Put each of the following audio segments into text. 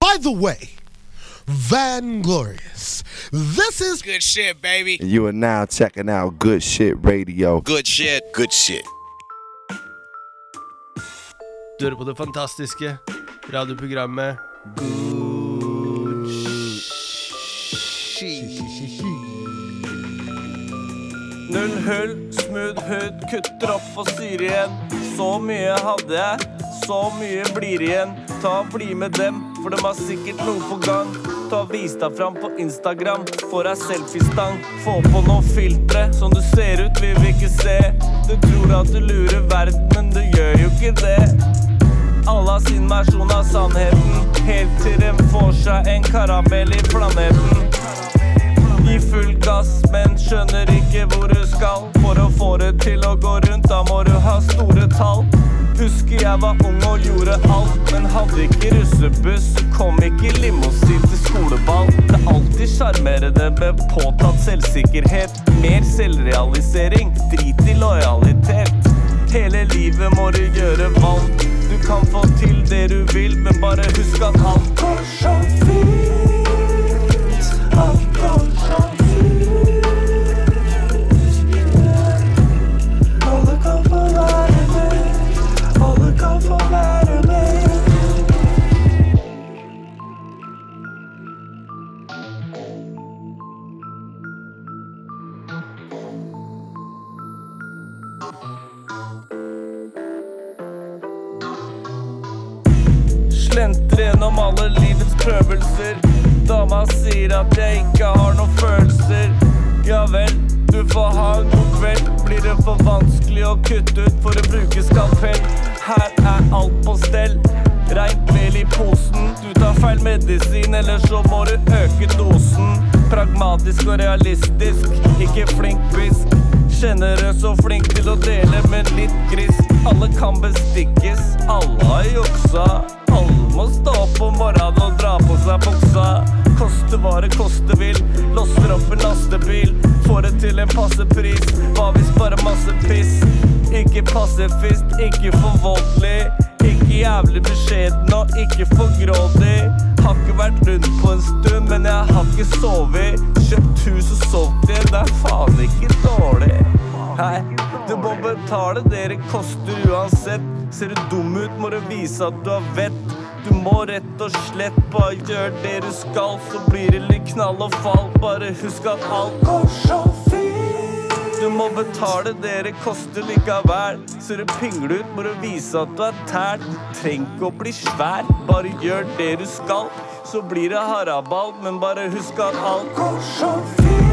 By the way, Van Glorious, this is Good shit, baby. You are now checking out Good Shit Radio. Good shit. Good shit. Du hører på det fantastiske radioprogrammet Good Shit. Null hull, smooth hood, kutter opp og syr igjen. Så mye hadde jeg, så mye blir igjen. Ta og Bli med dem, for dem har sikkert noe på gang. Ta Vis deg fram på Instagram, få deg selfiestang. Få på noen filtre, sånn du ser ut, vil vi ikke se. Du tror at du lurer verden, men du gjør jo ikke det. Alle har sin versjon av sannheten, helt til dem får seg en karamell i planeten. Gi full gass, men skjønner ikke hvor du skal. For å få det til å gå rundt, da må du ha store tall. Husker jeg var ung og gjorde alt, men hadde ikke russebuss. Kom ikke limousin til skoleball. Det alltid sjarmerende med påtatt selvsikkerhet. Mer selvrealisering, drit i lojalitet. Hele livet må du gjøre valg. Du kan få til det du vil, men bare husk at alt går så Får det til en passe pris. Hva hvis bare masse piss? Ikke pasifist, ikke for voldelig. Ikke jævlig beskjeden og ikke for grådig. Har ikke vært rundt på en stund, men jeg har ikke sovet. Kjøpt hus og solgt det, det er faen ikke dårlig. Hei, du må betale det koster uansett. Ser du dum ut, må du vise at du har vett. Du må rett og slett bare gjøre det du skal, så blir det litt knall og fall. Bare husk at alt går så fint. Du må betale det det koster likevel. Så du pingler ut, må du vise at du er tært. Du trenger ikke å bli svær, bare gjør det du skal. Så blir det haraball, men bare husk at alt går så fint.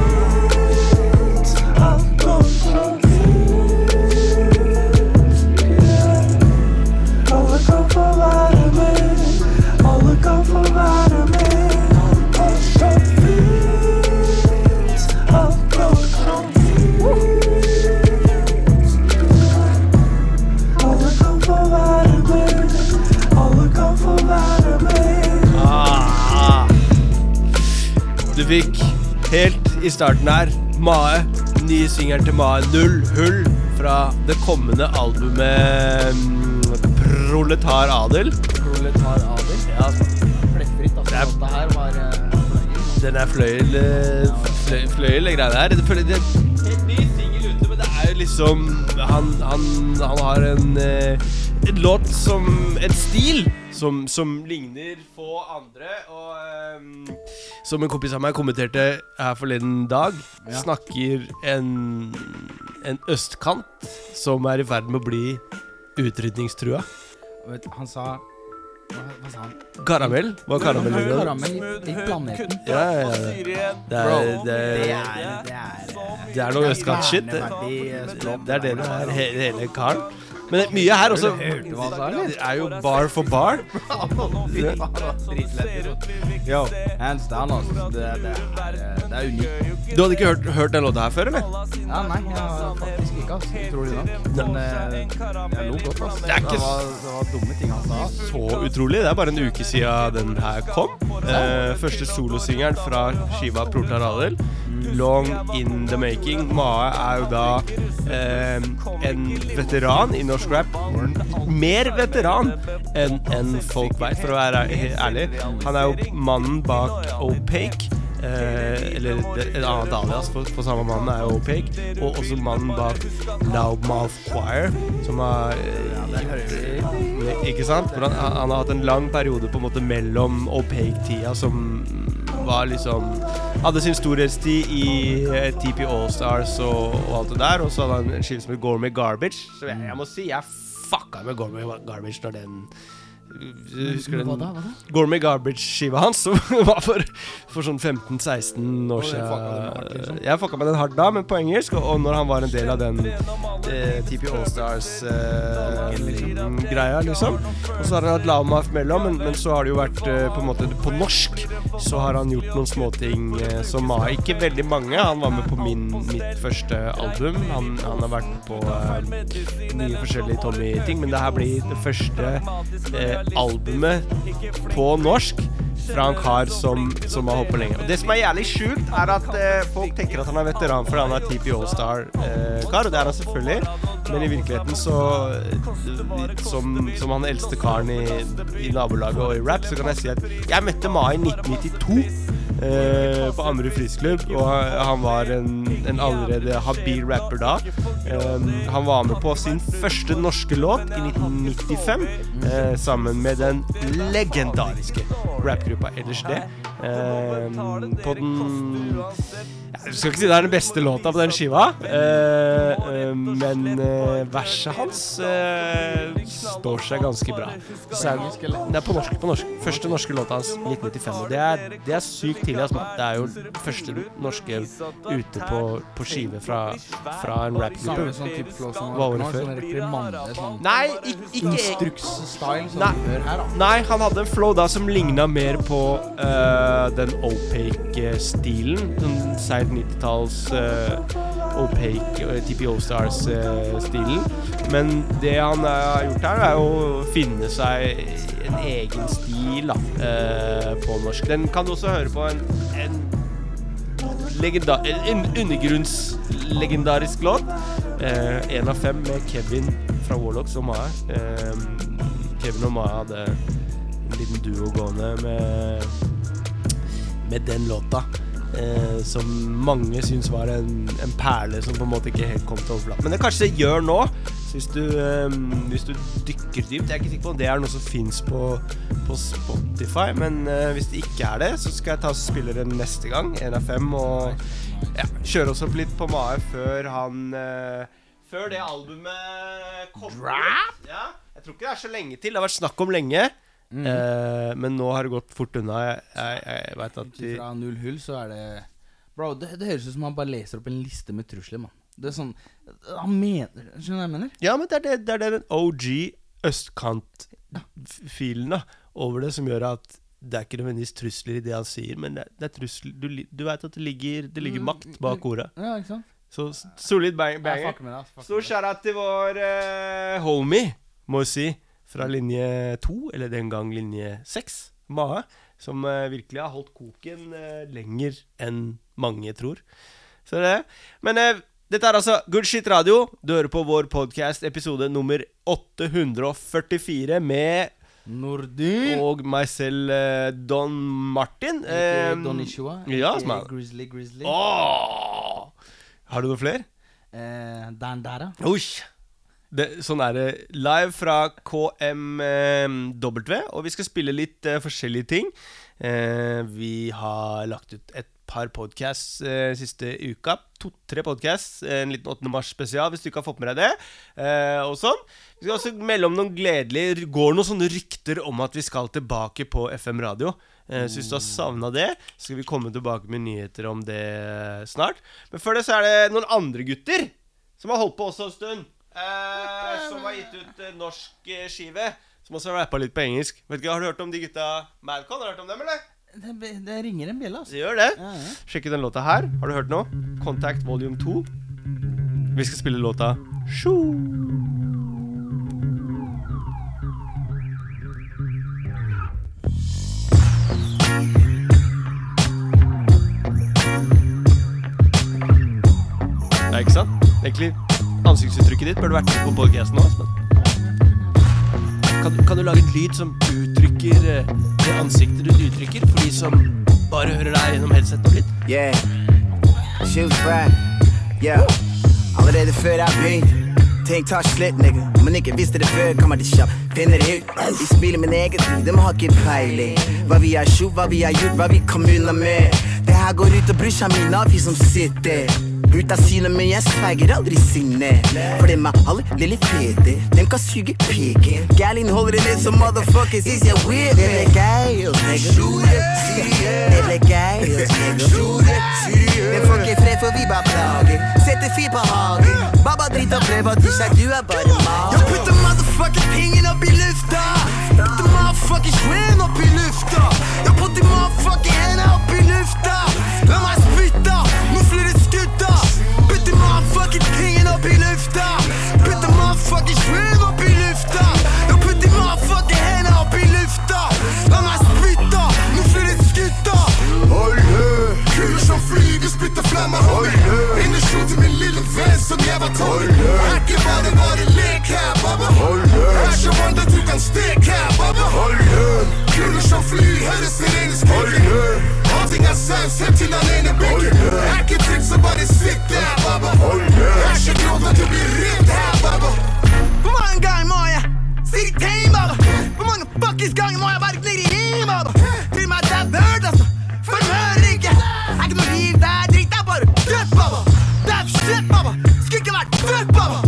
Du fikk helt i starten her Mae, nye singelen til Mae, Null Hull, fra det kommende albumet mm, Proletar Adel. Proletar Adel. Ja, Flekkfritt, altså. Det er- Dette her var uh, den er fløyel, uh, fløy, fløyel, greiene her. Det det helt ny singel ute, men det er jo liksom Han, han, han har en, eh, en låt som En stil som, som ligner få andre. Og um, som en kompis av meg kommenterte her forleden dag, Ja. snakker en, en østkant som er i ferd med å bli utrydningstrua. Han sa Hva, hva sa han? Karamell? Hva karamell er det? Karamell i planeten. Ja, ja, ja. Det er, det Det er, Det er det er noe østkantshit. Det er det det er, hele karen. Men det mye her også. Det er jo bar for bar. Yo, hands down, altså. Det, det, er, det er unikt. Du hadde ikke hørt, hørt den låta her før, eller? Ja, nei, jeg har faktisk ikke, altså. Utrolig nok. Men eh, jeg lo godt, altså. Det er ikke det, var, det var dumme ting han sa. Så utrolig. Det er bare en uke siden den her kom. Eh, første solosingelen fra skiva Protar Adel. Long in the making. Mae er jo da eh, en veteran i norsk norsk rap. Mer veteran enn en folk veit, for å være ærlig. Han er jo mannen bak Opaque. Eh, eller en annen alias for, for samme mannen er jo Opaque. Og også mannen bak Loudmouth Choir, som har eh, Ikke sant? Han, han har hatt en lang periode på en måte mellom Opaque-tida, som var liksom Hadde sin storhetstid i eh, TP Allstars og, og alt det der. Og så hadde han en skive Gourmet Garbage. Så jeg, jeg må si jeg fucka med Gourmet Garbage når den Husker den? Hva da? Gourmet Garbage-skiva hans, som var for, for sånn 15-16 år den siden. liksom? Jeg fucka med den hardt da, men på engelsk. Og, når han var en del av den eh, TP Allstars-greia, liksom. Og så har han hatt Laumaf mellom, men, men så har det jo vært eh, på en måte På norsk så har han gjort noen småting eh, som har Ikke veldig mange. Han var med på min, mitt første album. Han, han har vært på eh, mye forskjellige Tommy-ting, men det her blir det første eh, albumet på norsk fra en kar som, som har holdt på lenge. Og Det som er jævlig sjukt, er at eh, folk tenker at han er veteran fordi han er TP Allstar-kar, og det er han selvfølgelig. Men i virkeligheten så eh, Som, som han eldste karen i, i nabolaget og i rap, så kan jeg si at jeg møtte Mai i 1992. eh, på Ammerud Friskklubb, og han var en, en allerede habil rapper da. Eh, han var med på sin første norske låt i 1995, eh, sammen med den legendariske rappgruppa LSD. Um, på den Jeg skal ikke si det er den beste låta på den skiva, eh, eh, men eh, verset hans eh, står seg ganske bra. Er det, er på norsk. på norsk Første norske låta hans, 1995. Og det er, det er sykt tidlig. Altså, det er jo første norske ute på, på skive fra, fra en rappgruppe. sånn Hva var det før? Sånn sånn Nei, ik ikke instruks-style som Nei. hører her, da. Nei, han hadde en flow da som ligna mer på uh, den opaque-stilen. Sånn seint 90-talls uh, opaque uh, TPO Stars-stilen. Men det han eh, har gjort her, er å finne seg en egen stil da, eh, på norsk. Den kan du også høre på en, en legenda en undergrunnslegendarisk låt. Eh, en av fem med Kevin fra Warlocks og Maya. Eh, Kevin og Maya hadde en liten duo gående med, med den låta. Eh, som mange syns var en, en perle som på en måte ikke helt kom til overflaten. Men det kanskje det gjør nå. Hvis du, eh, hvis du dykker dypt Jeg er ikke sikker på om det er noe som fins på, på Spotify. Men eh, hvis det ikke er det, så skal jeg ta og spille den neste gang. én av fem. Og ja, kjøre oss opp litt på Mae før han eh, Før det albumet kommer. Ja, jeg tror ikke det er så lenge til. Det har vært snakk om lenge. Eh, men nå har det gått fort unna. Jeg, jeg, jeg vet at de, Fra null hull så er det Bro, det, det høres ut som han bare leser opp en liste med trusler, mann. Det er sånn Han mener Skjønner du hva jeg mener? Ja, men det er, det, det er den OG østkant-filen da over det som gjør at det er ikke nødvendigvis trusler i det han sier, men det, det er trusler Du, du veit at det ligger, det ligger Mm, makt bak ordet. Ja, ikke sant? Så solid banger. fucker Stor skjæra til vår uh, homie, må jeg si, fra linje to, eller den gang linje seks, Mahe, som eh, virkelig har holdt koken eh, lenger enn mange tror. Så det. Men eh, dette er altså Good Shit Radio. Du hører på vår podcast episode nummer 844 med Nordin! og meg selv, Don Martin. Eh, Don Ishua. ja, er- Grizzly Grizzly. Åh! Har du noen flere? Eh, Dan Dara. Oi! Det, sånn er det. Live fra KMW, og vi skal spille litt uh, forskjellige ting. Uh, vi har lagt ut et par podcasts uh, siste uka. To-tre podcasts. En liten 8. mars-spesial, hvis du ikke har fått med deg det. Eh, og sånn. Vi skal også melde om noen gledelige går noen sånne rykter om at vi skal tilbake på FM radio. Uh, så hvis du har savna det, så skal vi komme tilbake med nyheter om det snart. Men før det så er det noen andre gutter som har holdt på også en stund. Eh, som har gitt ut eh, norsk eh, skive. Som også har rappa litt på engelsk. Vet ikke, Har du hørt om de gutta Madcon? Har du hørt om dem, eller? Det, det ringer en bjelle, altså. Det gjør det. Ja, ja. Sjekk ut den låta her. Har du hørt nå? Contact Volume 2. Vi skal spille låta Shoo. Ikke sant? Egentlig ansiktsuttrykket ditt burde vært på podkasten òg, Men kan, kan du lage en lyd som uttrykker eh, det ansiktet du uttrykker, for de som bare hører deg gjennom headsetet litt? Yeah. She was right. Yeah. Allerede før jeg begynte. Ting tar slutt, nigga. Om man ikke visste det før, kommer de kjapt. Finner det ut. De spiller min egen tid, de har ikke peiling. Hva vi har gjort, hva vi har gjort, hva vi kom unna med. Det her går ut og brorsan mine av, vi som sitter. Ut av synet, men jeg sveiger aldri sinne. For dem er alle lille fete. Dem kan suge piken. Gærlin holder det ned som motherfuckers. Is jeg weird? Gøy, nigga. Det ble gøy, nigga. Men får ikke fred, for vi bare plager. Setter fyr på hagen. Baba drit og prøv at ikke du er bare mal. Jeg putter motherfucking pingen opp i lufta. Putter motherfucking svin opp i lufta. Ikke bare bare lek her, baba Er så vant at du kan stek her, baba Kuler som flyr, hører sirenes skrike Allting er saus, helt til den ene bygget Er ikke triks, så bare sitt der, baba Er så grått at du blir rent her, baba Hvor mange ganger må jeg si det til, baba? Hvor mange fuckings ganger må jeg bare gni det inn, baba? Til meg det er verd, altså. For de hører ikke. Er ikke noe liv der, drit er bare dødt, baba. Det er shit, baba. Skulle ikke vært født, baba.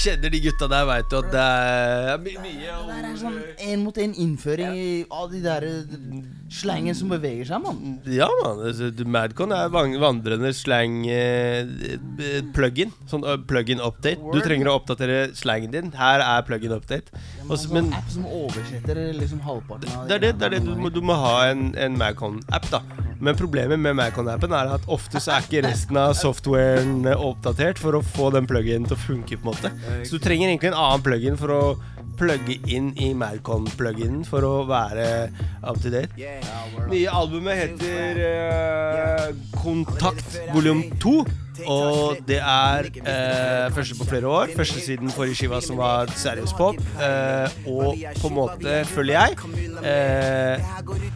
Kjenner de gutta der, veit du at det er my mye Det er sånn en mot en innføring i- av de der eh, slangen som beveger seg, mann. Ja, mann. altså, Madcon er vandrende slang eh, eh, plug-in. Sånn plug-in update. Du trenger å oppdatere slangen din. Her er plug-in update. En Også, men app som oversetter liksom halvparten av det er det. det, er det. Du, må, du må ha en, en Madcon-app, da. Men problemet med Macon-appen er at ofte så er ikke resten av softwaren oppdatert for å få den plug-in til å funke. på en måte Så du trenger egentlig en annen plug-in for å plugge inn i Madcon-pluginen for å være up to date. Nye albumet heter uh, Kontakt volum 2. Og det er eh, første på flere år. Første siden forrige skiva som var seriøs pop. Eh, og på en måte, føler jeg, eh,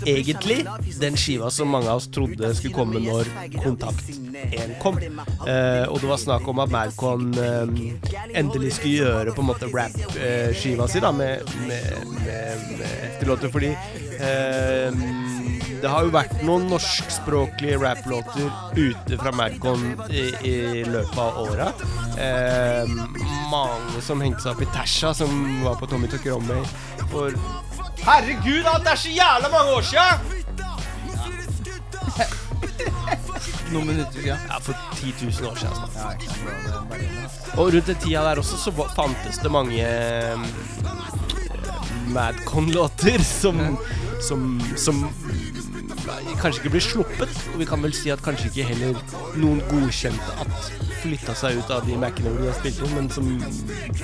egentlig den skiva som mange av oss trodde skulle komme når Kontakt 1 kom. Eh, og det var snakk om at Malcolm eh, endelig skulle gjøre på en måte rap-skiva si da med, med, med, med fordi eh, det har jo vært noen norskspråklige rapplåter ute fra Madcon i, i løpet av åra. Eh, mange som hengte seg opp i Tasha, som var på Tommy Tokrommy for Herregud, det er så jævla mange år sia! Noen minutter siden. Ja, for 10 000 år siden. Altså. Og rundt den tida der også så fantes det mange um, Madcon-låter som, som, som kanskje ikke blir sluppet. Og vi kan vel si at kanskje ikke heller noen godkjente at flytta seg ut av de Mac-ene hvor de har spilt inn, men som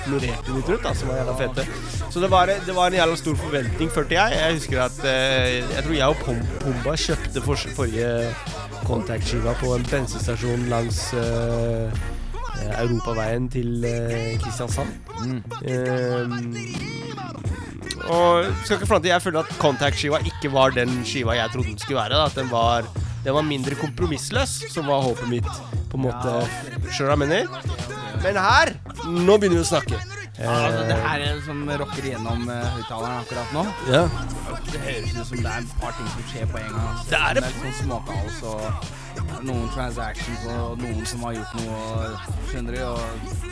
florerte litt rundt, da, som var jævla fete. Så det var, det var en jævla stor forventning, følte jeg. Jeg husker at eh, Jeg tror jeg og Pom Pomba kjøpte for, forrige Contact-skiva på en bensinstasjon langs eh, eh, Europaveien til eh, Kristiansand. Eh, og skal ikke fronte, jeg føler at Contact-skiva ikke var den skiva jeg trodde den skulle være. Da. At den var, den var mindre kompromissløs, som var håpet mitt. På en måte hva jeg mener? Men her Nå begynner vi å snakke. Ja, altså, det her er som rocker gjennom uh, høyttaleren akkurat nå. Ja. Det høres ut som det er et par ting som skjer på en gang. Altså. Det er det. sånn småkaos og noen transactions og noen som har gjort noe, skjønner du. Og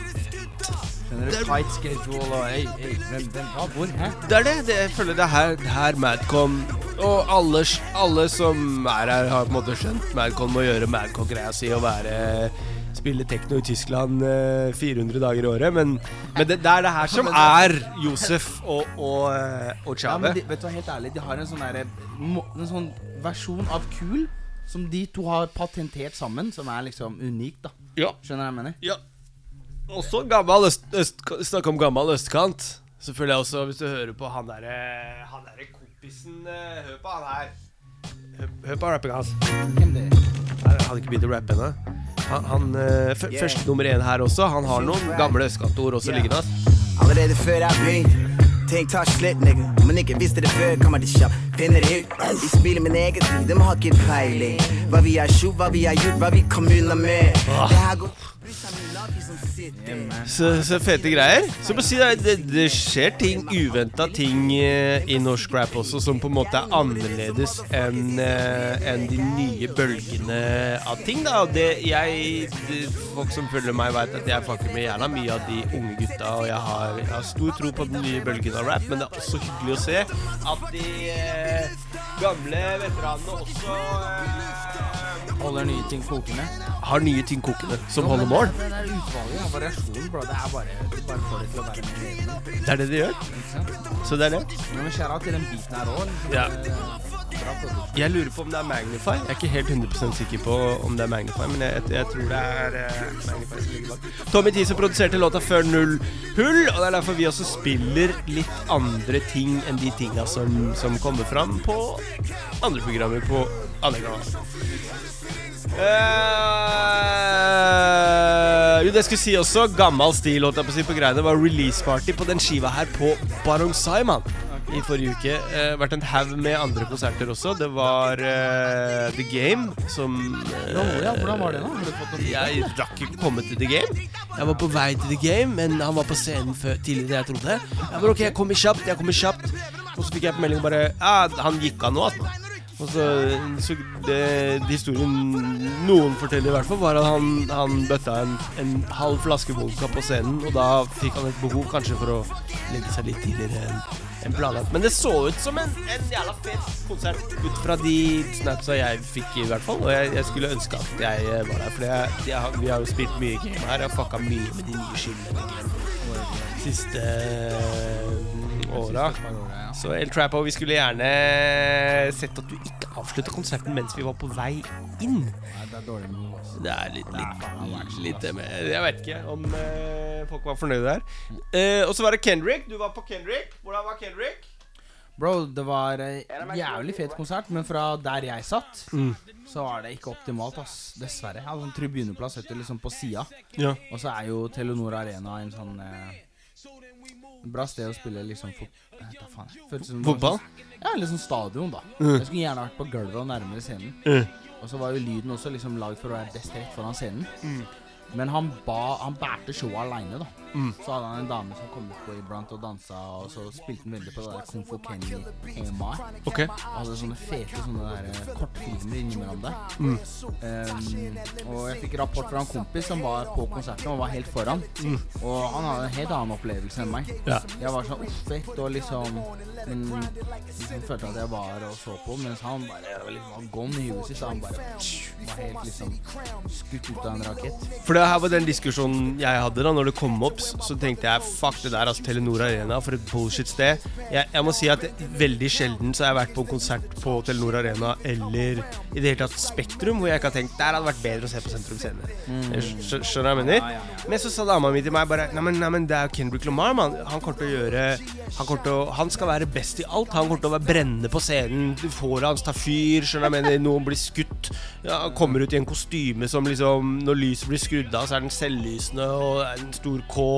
Skjønner du? Tight schedule og Hei, hei, hvem, hvem, hva, hvor, hæ? Det er det. det jeg føler det er her, det er her Madcon Og alle, alle som er her, har på en måte skjønt Madcon må gjøre Madcon-greia si og være Spille tekno i Tyskland eh, 400 dager i året. Men, men det, det er det her som er Josef og, og, eh, og Ja, de, vet du hva, helt ærlig, de har en sånn der, En sånn versjon av kul som de to har patentert sammen, som er liksom unik, da. Ja. Skjønner du hva jeg mener? Ja. Også gammel øst, øst, Snakk om gammel østkant. Så føler jeg også, hvis du hører på han derre Han derre kompisen eh, Hør på han her. Hør, hør på rappinga hans. Han hadde ikke begynt å rappe ennå. Han, han eh, f Første nummer én her også. Han har noen gamle østkantord også liggende. ass. Allerede før jeg begynte tenk tar slutt, nigga Om en ikke visste det før, kommer det kjapt Finner ut. Vi spiller min egen tid, de har ikke peiling. Hva vi har gjort, hva vi har gjort, hva vi kom unna med. Det her går Så, så fete greier. Så må si det, det, det skjer ting, uventa ting eh, i norsk rap også, som på en måte er annerledes enn en de nye bølgene av ting. da. Det jeg Folk som følger meg, vet at jeg fucker med jævla mye av de unge gutta, og jeg har, jeg har stor tro på den nye bølgen av rap, men det er også hyggelig å se at de eh, gamle veteranene også eh, Holder nye ting kokende. har nye ting kokende, som holder mål. Det, det er utvalget av variasjon, bro. Det er bare, det bare får det til å være med. Det er det de gjør. Så det er det. Men skjæra til den biten her òg. Ja. Jeg lurer på om det er Magnify. Jeg er ikke helt 100% sikker på om det er Magnify, men jeg, jeg tror det er uh, Magnify som ligger bak. Tommy Tee som produserte låta før Null Hull, og det er derfor vi også spiller litt andre ting enn de tinga som, som kommer fram på andre programmer på andre kanaler. Eh, jo, det skulle si også, gammel stil holdt jeg på å si på greiene, var release party på den skiva her på Barong Simon i forrige uke. Uh, vært en haug med andre konserter også. Det var eh, The Game som eh, Ja, ja, hvordan var det da? Har Jeg rakk ikke komme til The Game. Jeg var på vei til The Game, men han var på scenen før, tidligere enn jeg trodde. Jeg var ok, jeg kommer kjapt, jeg kommer kjapt. Og så fikk jeg på melding bare Ja, han gikk av nå, altså. Og så, så det, det historien noen forteller i hvert fall, var at han, han bøtta en, en halv flaske vodka på scenen, og da fikk han et behov kanskje for å legge seg litt tidligere enn enn planlagt. Men det så ut som en, en jævla fet konsert ut fra de snapsa jeg fikk, i hvert fall. Og jeg, jeg skulle ønske at jeg eh, var der, for jeg, jeg, vi har jo spilt mye game her. Jeg har fucka mye med de nye game siste eh, Ja. Så El Trapo, vi skulle gjerne sett at du ikke avslutta konserten mens vi var på vei inn. Nei, det er dårlig med noe. Det er litt, litt, litt det med Jeg vet ikke om eh, folk var fornøyde der. Eh, og så var det Kendrick. Du var på Kendrick. Hvordan var Kendrick? Bro, det var eh, jævlig fet konsert, men fra der jeg satt, så var det ikke optimalt, ass. Dessverre. Jeg hadde en tribuneplass vet du, liksom på sida. Ja. Og så er jo Telenor Arena en sånn eh, Bra sted å spille liksom fot... Fotball? sånn- Ja, litt sånn stadion, da. Jeg skulle gjerne vært på gulvet og nærmere scenen. Og så var jo lyden også liksom lagd for å være best rett foran scenen. Men han ba Han bærte showet aleine, da. Så hadde han en dame som kom på iblant og dansa, og så spilte han veldig på det der Kung Fu Kenny-temaet. Ok. Og hadde sånne fete sånne der eh, kortfilmer innimellom Mm. Um, og jeg fikk rapport fra en kompis som var på konserten og var helt foran. Og han hadde en helt annen opplevelse enn meg. Ja. Jeg var sånn uff, og liksom Men liksom følte at jeg var og så på, mens han bare var liksom var gone i huet sitt. Så han bare var helt liksom skutt ut av en rakett. For det her var den diskusjonen jeg hadde da Når det kom opp, så så tenkte jeg fuck det der, altså Telenor Arena, for et bullshit sted. Jeg, jeg må si at veldig sjelden så har jeg vært på en konsert på Telenor Arena eller i det hele tatt Spektrum, hvor jeg ikke har tenkt der hadde vært bedre å se på Sentrum Scene. Mm. Skjønner du hva jeg mener? Men så sa dama mi til meg bare Nei, men, nei, men det er jo Kendrick Lamar, mann. Han kommer til å gjøre Han, kommer til å, han skal være best i alt. Han kommer til å være brennende på scenen. Håret hans tar fyr. Skjønner du hva jeg mener? Noen blir skutt. Ja, han kommer ut i en kostyme som liksom Når lyset blir skrudd av, så er den selvlysende og en stor K.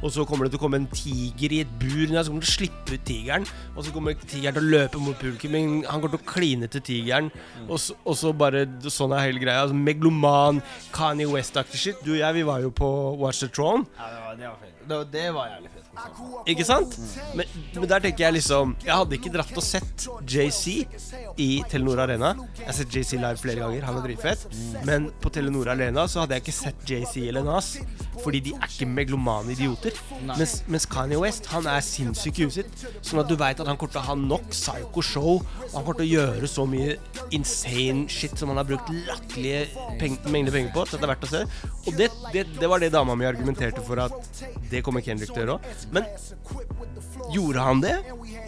Og så kommer det til å komme en tiger i et bur. Ja, så kommer det til å slippe ut tigeren. Og så kommer tigeren til å løpe mot publikum. Men han kommer til å kline til tigeren. Og så, og så bare Sånn er hele greia. Altså, megloman, Kanye West-aktig shit. Du og jeg, vi var jo på Watch the Throne. Ja, det var, det var fint. Det, var- det var jævlig fett. Ikke sant? Men, men der tenker jeg liksom Jeg hadde ikke dratt og sett JC i Telenor Arena. Jeg har sett JC live flere ganger. Han er dritfet. dritfett. Men på Telenor Arena så hadde jeg ikke sett JC eller Nas. Fordi de er ikke meglomane idioter. Mens, mens Kanye West han er sinnssyk i huet sitt. Sånn at du veit at han kommer til å ha nok psycho show. Og han kommer til å gjøre så mye insane shit som han har brukt latterlige mengder penger på. Så det er verdt å se. Og det, det, det var det dama mi argumenterte for at det kommer Kendrick til å gjøre òg. Men Gjorde han det?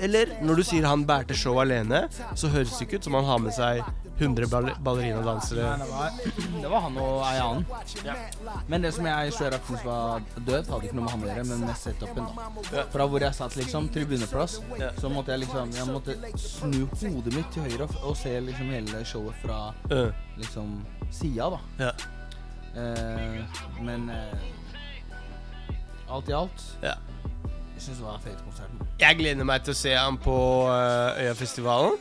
Eller når du sier han bærte show alene, så høres det ikke ut som han har med seg 100 ball ballerina-dansere. Det var, det var han og ei annen. Men det som jeg ser at syntes var død, hadde ikke noe med han å gjøre, men med setupen. da Fra hvor jeg satt, liksom, tribuneplass, så måtte jeg liksom Jeg måtte snu hodet mitt til høyre og, se liksom hele showet fra liksom sida, da. ja. Eh, men eh, alt i alt Ja. Syns var en fet konsert. Jeg gleder meg til å se han på øh, Øyafestivalen.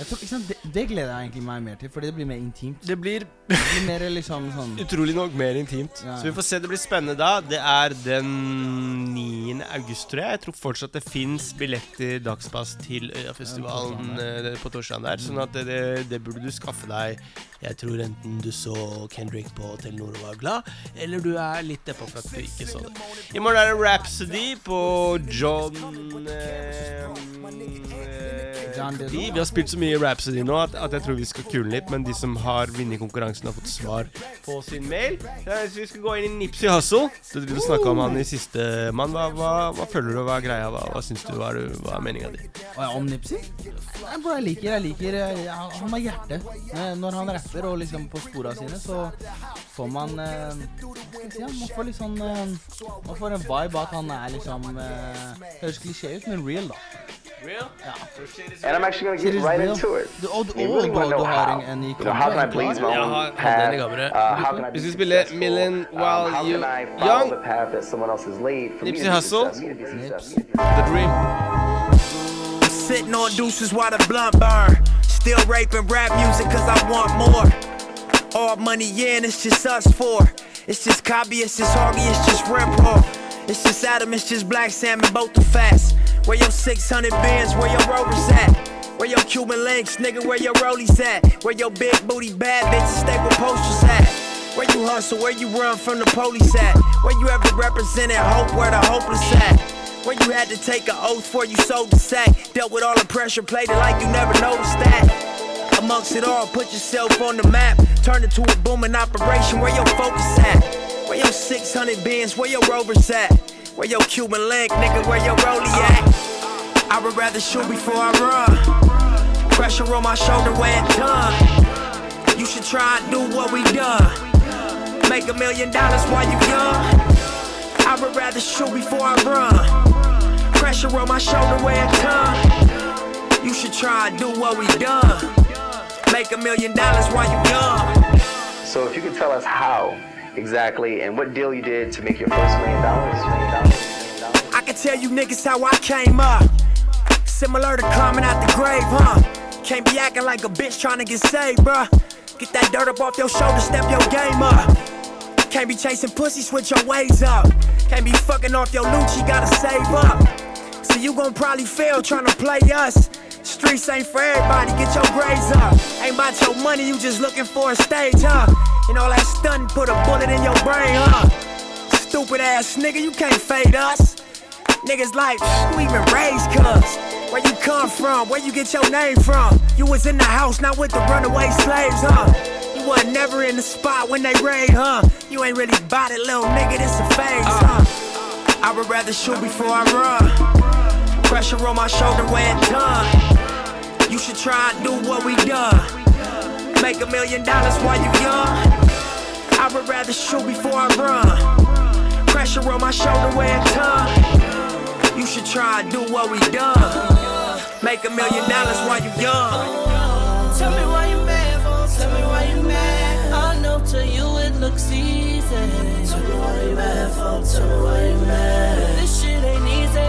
Jeg tror, sant, det, det gleder jeg egentlig meg mer til, fordi det blir mer intimt. Det blir Det blir mer liksom sånn utrolig nok mer intimt. Ja. Så vi får se. Det blir spennende da. Det er den 9. august, tror jeg. Jeg tror fortsatt det fins billetter, dagspass, til Øyafestivalen øh, på torsdag der. Sånn at det, det, burde du skaffe deg. Jeg tror enten du så Kendrick på Telenor og var glad, eller du er litt deppa for at du ikke så det. I morgen er det Rhapsody på John eh, eh. Vi har spilt så mye Rhapsody nå at, at jeg tror vi skal kule litt, men de som har vunnet konkurransen, har fått svar på sin mail. Så vi skal gå inn i Nipsey Hussle. Du driver og snakker om han i siste mann. Hva, hva, hva føler du, hva er greia? Hva, hva syns du? Hva er, hva er meninga di? Om Nipsey? Nei, bro, jeg liker jeg liker eh, Han har hjerte. Når han rapper og liksom på spora sine, så får man eh, si? Man får litt sånn eh, Man får en vibe at han er liksom eh, Høres klisjé ut, men real, da. Ja. And I'm actually going to Shit get is right real. into it. Du, og, You og, really wanna know har how. en, en You know, how can I please my Ja, own han- han path? i. Uh, how can I Vi be skal spille successful? Million Um, While how You can I follow Young. the path that someone else has laid for me Nipsey to be Hussle. successful, me to be successful? The Dream. Sitting on deuces while the blunt burn. Still raping rap music cause I want more. All money in, it's just us four. It's just Cobby, it's just Hoggy, it's just Rip Raw. It's just Adam, it's just Black Salmon, both the fast. Where your 600 bins, where your rovers at? Where your Cuban links, nigga, where your rollies at? Where your big booty bad bitches stay with posters at? Where you hustle, where you run from the police at? Where you ever represented hope, where the hopeless at? Where you had to take an oath for you sold the sack. Dealt with all the pressure, played it like you never noticed that. Amongst it all, put yourself on the map. Turn it to a booming operation. Where your focus at? Where your 600 bins? Where your rovers at? Where your Cuban link, nigga? Where your rollie at? I would rather shoot before I run. Pressure on my shoulder when it's done. You should try and do what we done. Make a million dollars while you young. I would rather shoot before I run. Pressure on my shoulder where it done. You should try and do what we done. Make a million dollars while you young. So if you could tell us how exactly and what deal you did to make your first million dollars. I can tell you niggas how I came up. Similar to climbing out the grave, huh? Can't be acting like a bitch trying to get saved, bruh. Get that dirt up off your shoulder, step your game up. Can't be chasing pussy, switch your ways up. Can't be fucking off your loot, you gotta save up. So you gon' probably fail trying to play us. Streets ain't for everybody, get your grades up. Ain't about your money, you just looking for a stage, huh? And all that stun put a bullet in your brain, huh? Stupid ass nigga, you can't fade us. Niggas like, who even raised cuz? Where you come from? Where you get your name from? You was in the house, not with the runaway slaves, huh? You wasn't never in the spot when they raid, huh? You ain't really bout it, little nigga, this a phase, huh? I would rather shoot before I run. Pressure on my shoulder when done. You should try and do what we done. Make a million dollars while you young. I would rather shoot before I run. Pressure on my shoulder where it's done. You should try and do what we done. Make a million dollars while you young. Tell me why you mad tell me why you mad. I know to you it looks easy. Tell me why you mad tell me why you mad. This shit ain't easy,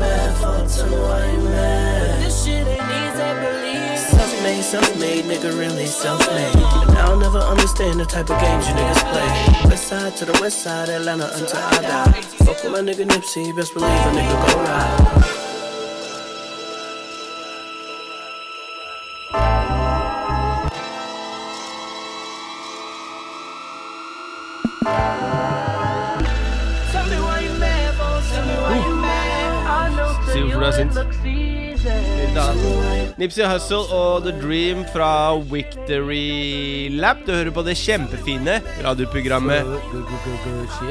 mad tell me why you mad. This shit ain't easy, believe. Self-made, self-made, nigga really self-made. And I'll never understand the type of games you niggas play. West side to the west side, Atlanta until I die. Fuck with my nigga Nipsey, best believe a nigga go ride. Looks easy. Nipsey Hustle og The Dream fra Victory Lab. Du hører på det kjempefine radioprogrammet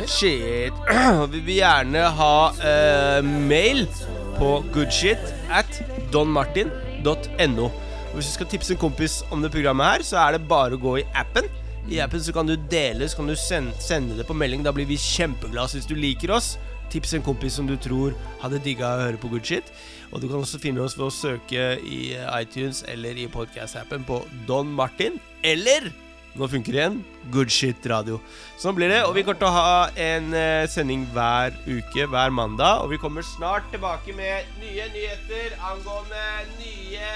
Shit. Vi vil gjerne ha uh, mail på goodshit at donmartin.no. Hvis du skal tipse en kompis om det programmet her, så er det bare å gå i appen. I appen så kan du dele, så kan du sende, sende det på melding. Da blir vi kjempeglade hvis du liker oss. Tips en kompis som du tror hadde digga å høre på good shit. Og du kan også finne oss ved å søke i iTunes eller i podcast-appen på Don Martin. Eller nå funker det igjen Good Shit Radio. Sånn blir det. Og vi kommer til å ha en eh, sending hver uke, hver mandag. Og vi kommer snart tilbake med nye nyheter angående nye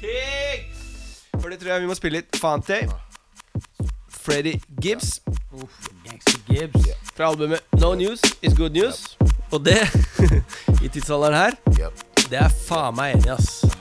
ting. For det tror jeg vi må spille litt Fante. Freddy Gibbs. Gangster Gibbs. Fra albumet No News Is Good News. Og det, i tidsalderen her, det er faen meg enig, ass.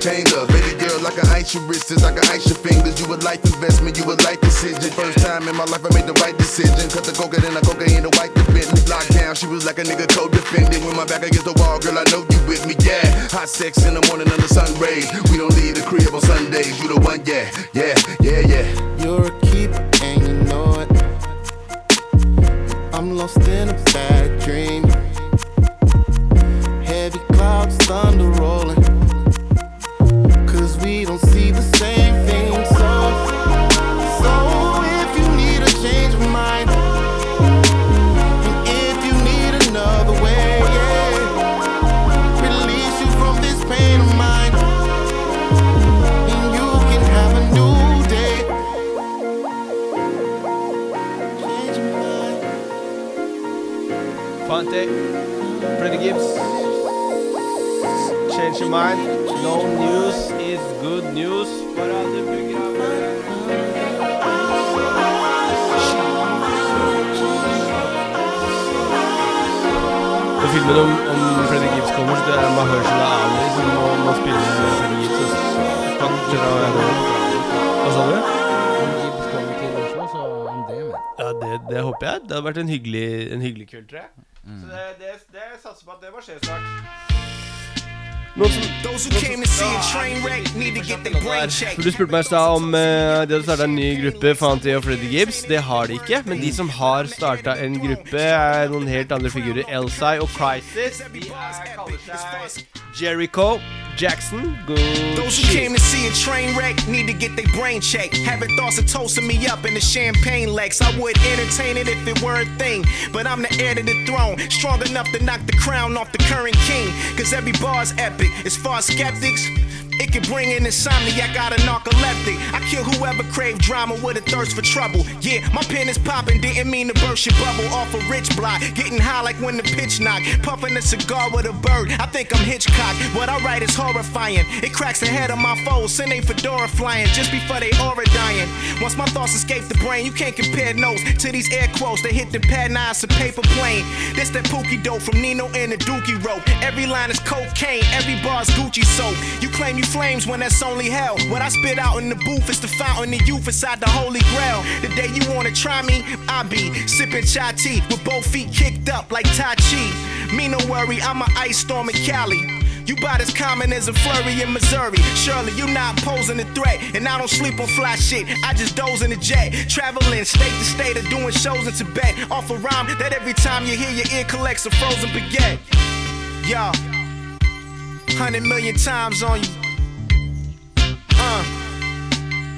entertainer. Gibbs. Change your mind. No news is good news. For alle programmer. Filmen om, om Freddy Gibbs kommer, så det er Mahershala Ali som må, må spille Freddy Gibbs. altså. Hva sa du? Om Gibbs kommer til Oslo, så I'm there, man. Ja, det, det håper jeg. Det hadde vært en hyggelig, en hyggelig kveld, tror jeg. Så det, det, det satser på at det må skje snart. Noen som, Those who came to see a train wreck need to get their brain checked. For Du spurte meg i stad om uh, de hadde starta en ny gruppe, Fante og Freddy Gibbs. Det har de ikke. Men de som har starta en gruppe, er noen helt andre figurer. Elsai og Crisis. De er, kaller seg Jericho, Jackson. Good Those who came to see a train wreck need to get their brain checked. Having thoughts of toasting me up in the champagne legs. I would entertain it if it were a thing. But I'm the heir to the throne, strong enough to knock the crown off the current king. Cause every bar's epic. As far as skeptics, it can bring in insomnia, I got a narcoleptic. I kill whoever crave drama with a thirst for trouble. Yeah, my pen is popping, didn't mean to burst your bubble off a rich block. Getting high like when the pitch knock. Puffing a cigar with a bird. I think I'm Hitchcock. What I write is horrifying. It cracks the head of my foes, send a fedora flying just before they aura dying. Once my thoughts escape the brain, you can't compare notes to these air quotes. They hit the pad knives, a paper plane. This that pookie dope from Nino and the Dookie rope. Every line is cocaine, every bar's Gucci soap. You claim you flames when that's only hell. What I spit out in the booth is the fountain of youth inside the holy grail. The day you wanna try me, I be sipping chai tea with both feet kicked up like Tai Chi. Me no worry, I'm a ice storm in Cali. You about as common as a flurry in Missouri. Surely you not posing a threat, and I don't sleep on fly shit. I just doze in a jet, traveling state to state or doing shows in Tibet. Off a rhyme that every time you hear your ear collects a frozen baguette. Yo, hundred million times on you. Uh,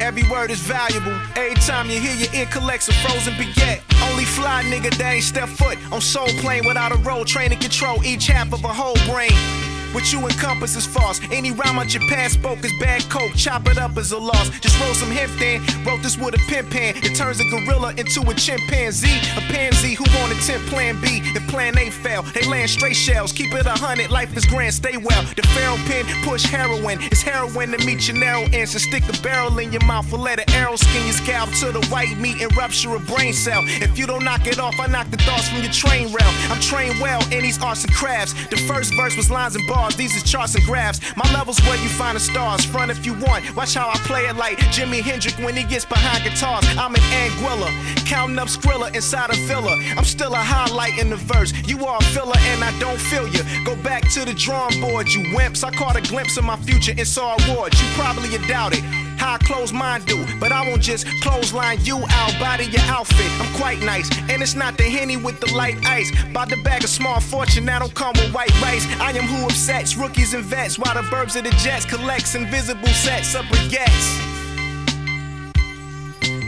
every word is valuable. Every time you hear your ear collects a frozen baguette. Only fly nigga that ain't step foot on soul plane without a road train Training control each half of a whole brain. What you encompass is false. Any rhyme out your past spoke is bad coke. Chop it up as a loss. Just roll some hemp then. Wrote this with a pen pen. It turns a gorilla into a chimpanzee. A pansy who 10 plan B. If plan A fail, they land straight shells. Keep it a hundred, life is grand, stay well. The feral pin push heroin. It's heroin to meet your narrow ends. And stick a barrel in your mouth. Will let an arrow skin your scalp to the white meat and rupture a brain cell. If you don't knock it off, I knock the thoughts from your train rail. I'm trained well in these arts and crafts. The first verse was lines and bars. These is charts and graphs. My level's where you find the stars. Front if you want. Watch how I play it like Jimi Hendrix when he gets behind guitars. I'm an Anguilla, counting up Skrilla inside a villa. I'm still a highlight in the verse. You are a filler and I don't feel you. Go back to the drawing board, you wimps. I caught a glimpse of my future and saw awards. You probably a doubt it. How I close mine do, but I won't just clothesline you out, body your outfit. I'm quite nice, and it's not the henny with the light ice. By the bag of small fortune, I don't come with white rice. I am who upsets rookies and vets, while the burbs of the jets collects invisible sets of baguettes.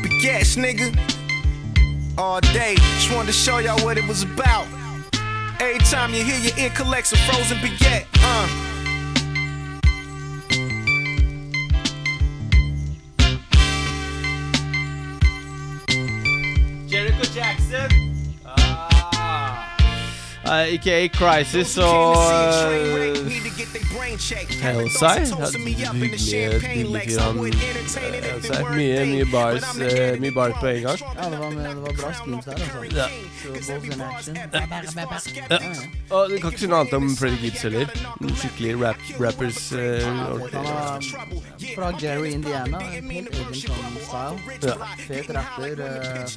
Baguettes, nigga. All day, just wanted to show y'all what it was about. Every time you hear your ear collects a frozen baguette, uh. Uh, ikke Crisis og Hellside. Hyggelige, hyggelige fyr. Han Mye, mye bars, eh, mye bars på en gang. Ja, det var, med, det var bra schemes der, altså. Ja. Action. Ja. Og du kan ikke si noe annet om Freddy Gibbs heller. Skikkelig rap, rappers. eh, Han er fra Jerry Indiana. Helt egen sånn style. Ja. Fet rapper. Uh,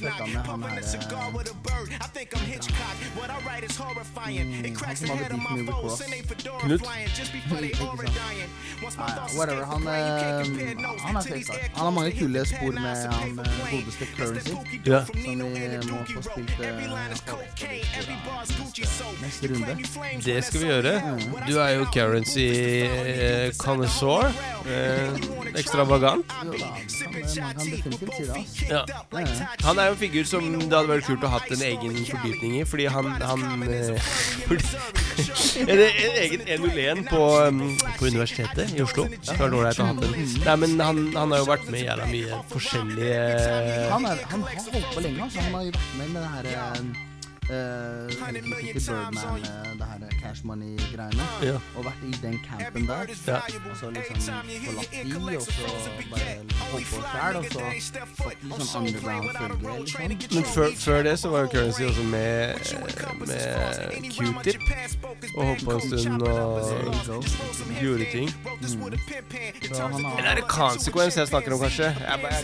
med han her eh, mm, Han som hadde beef med Rick Ross. Knut? Ikke sant? Nei, ja, whatever. Han, eh, han er fake, da. Han har mange kule spor med han eh, godeste Currency. Ja. Som vi må få spilt eh, neste runde. Det skal vi gjøre. Du er jo currency uh, connoisseur. Uh, ekstravagant. Jo da, man kan definitivt si det. Ja. Ja, ja. Han er jo en figur som det hadde vært kult å ha hatt en egen fordypning i, fordi han, han eh, fordi, en, en egen 101 på, um, på Universitetet i Oslo. Ja. Har ålreit å ha hatt en. Nei, men han, han har jo vært med i jævla mye forskjellige Han, er, han har holdt på lenge. Altså. Han har jo vært med med det her uh, Birdman, det her Cash Money-greiene. Ja. Og vært i den campen der. Ja. Og så liksom forlatt de, og så bare holdt på sjæl, og så fått litt sånn underground-følge, liksom. Men før, før det så var jo Currency også med, med Q-tip og holdt på en stund og gjorde ting. Har Eller er det Consequence jeg snakker om, kanskje? Jeg bare,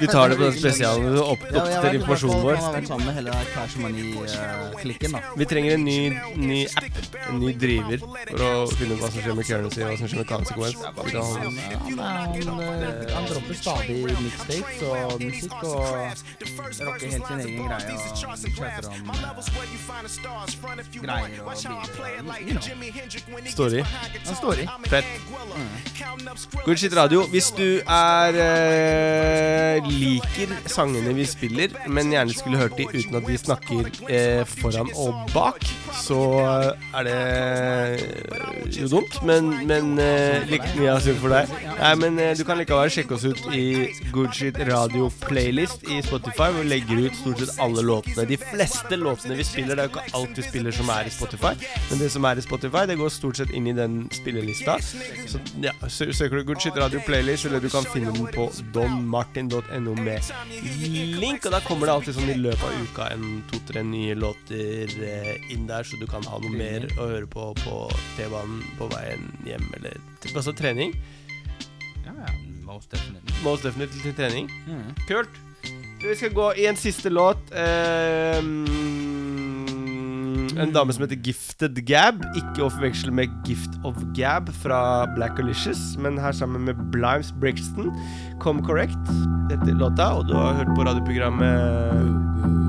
Vi tar det på den spesialen opp, Ja, i hvert informasjonen vår. Han har vært sammen med hele Cash Money-klikken, da. Vi trenger en ny, ny app, en ny driver, for å finne ut hva som skjer med currency og hva som skjer med consequence. Vi Han, han, han, eh, han dropper stadig mixtapes og musikk og rocker helt sin egen greie og chatter om uh, greier og biler. Story. Han står i. Fett. Good Shit Radio. Hvis du er uh, liker sangene vi spiller, men gjerne skulle hørt de uten at vi snakker uh, foran og bak, så er det jo dumt, men, men eh, like mye av synd for deg. Nei, men eh, du kan likevel sjekke oss ut i Goodshit Radio playlist i Spotify, hvor vi legger ut stort sett alle låtene. De fleste låtene vi spiller, det er jo ikke alt vi spiller som er i Spotify, men det som er i Spotify, det går stort sett inn i den spillelista. Så ja, søker du Goodshit Radio playlist, eller du kan finne den på donmartin.no med link, og da kommer det alltid sånn i løpet av uka en to-tre nye låter eh, inn der, så du kan ha noe mer å høre på på T-banen på veien hjem, eller altså trening. Ja, ja, most definitely. Most definitely til trening. Mm. Kult. Vi skal gå i en siste låt. ehm, en dame som heter Gifted Gab. Ikke å forveksle med Gift of Gab fra Black Alicious, men her sammen med Blimes Brixton. Come Correct heter låta, og du har hørt på radioprogrammet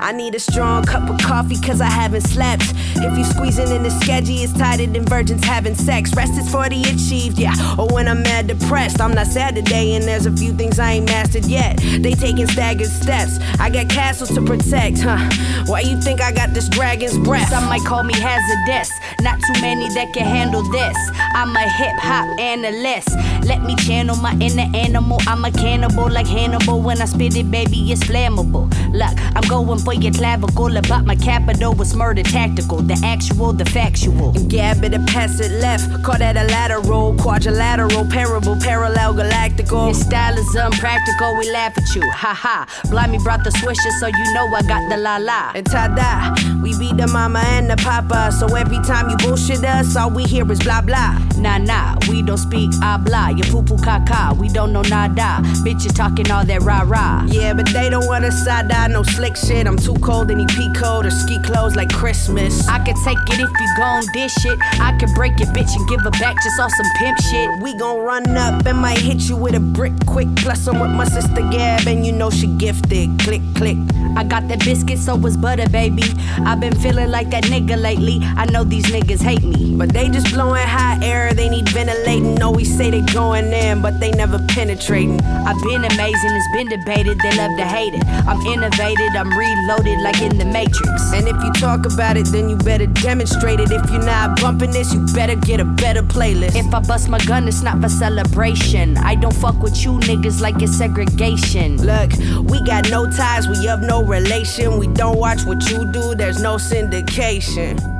I need a strong cup of coffee cause I haven't slept. If you squeezing in the sketchy, it's tighter than virgins having sex. Rest is for the achieved, yeah. Or when I'm mad depressed, I'm not sad today, and there's a few things I ain't mastered yet. They taking staggered steps. I got castles to protect, huh? Why you think I got this dragon's breath? Some might call me hazardous. Not too many that can handle this. I'm a hip hop analyst. Let me channel my inner animal. I'm a cannibal like Hannibal. When I spit it, baby, it's flammable. Look, I'm going for your clavicle. About my capital was murder tactical. The actual, the factual. Gab it and pass it left. Call that a lateral, quadrilateral, parable, parallel, galactical. Your style is unpractical. We laugh at you. Ha ha. Blimey brought the swisher, so you know I got the la la. And ta da. we beat the mama and the papa. So every time you bullshit us, all we hear is blah blah. Nah nah, we don't speak habla. You poo poo caca. We don't know nada. Bitch, you talking all that rah rah. Yeah, but they don't want to side eye, no slick shit. I'm too cold, any pea coat or ski clothes like Christmas. I could take it if you gon' dish it. I could break it, bitch, and give her back just on some pimp shit. We gon' run up and might hit you with a brick quick. Plus, I'm with my sister Gab, and you know she gifted. Click, click. I got that biscuit, so was butter, baby. I've been feeling like that nigga lately. I know these niggas hate me. But they just blowing hot air, they need ventilating. Always say they going in, but they never penetrating. I've been amazing, it's been debated, they love to hate it. I'm innovated, I'm reloaded like in the Matrix. And if you talk about it, then you better demonstrate it. If you're not bumping this, you better get a better playlist. If I bust my gun, it's not for celebration. I don't fuck with you niggas like it's segregation. Look, we got no ties, we have no relation. We don't watch what you do, there's no syndication.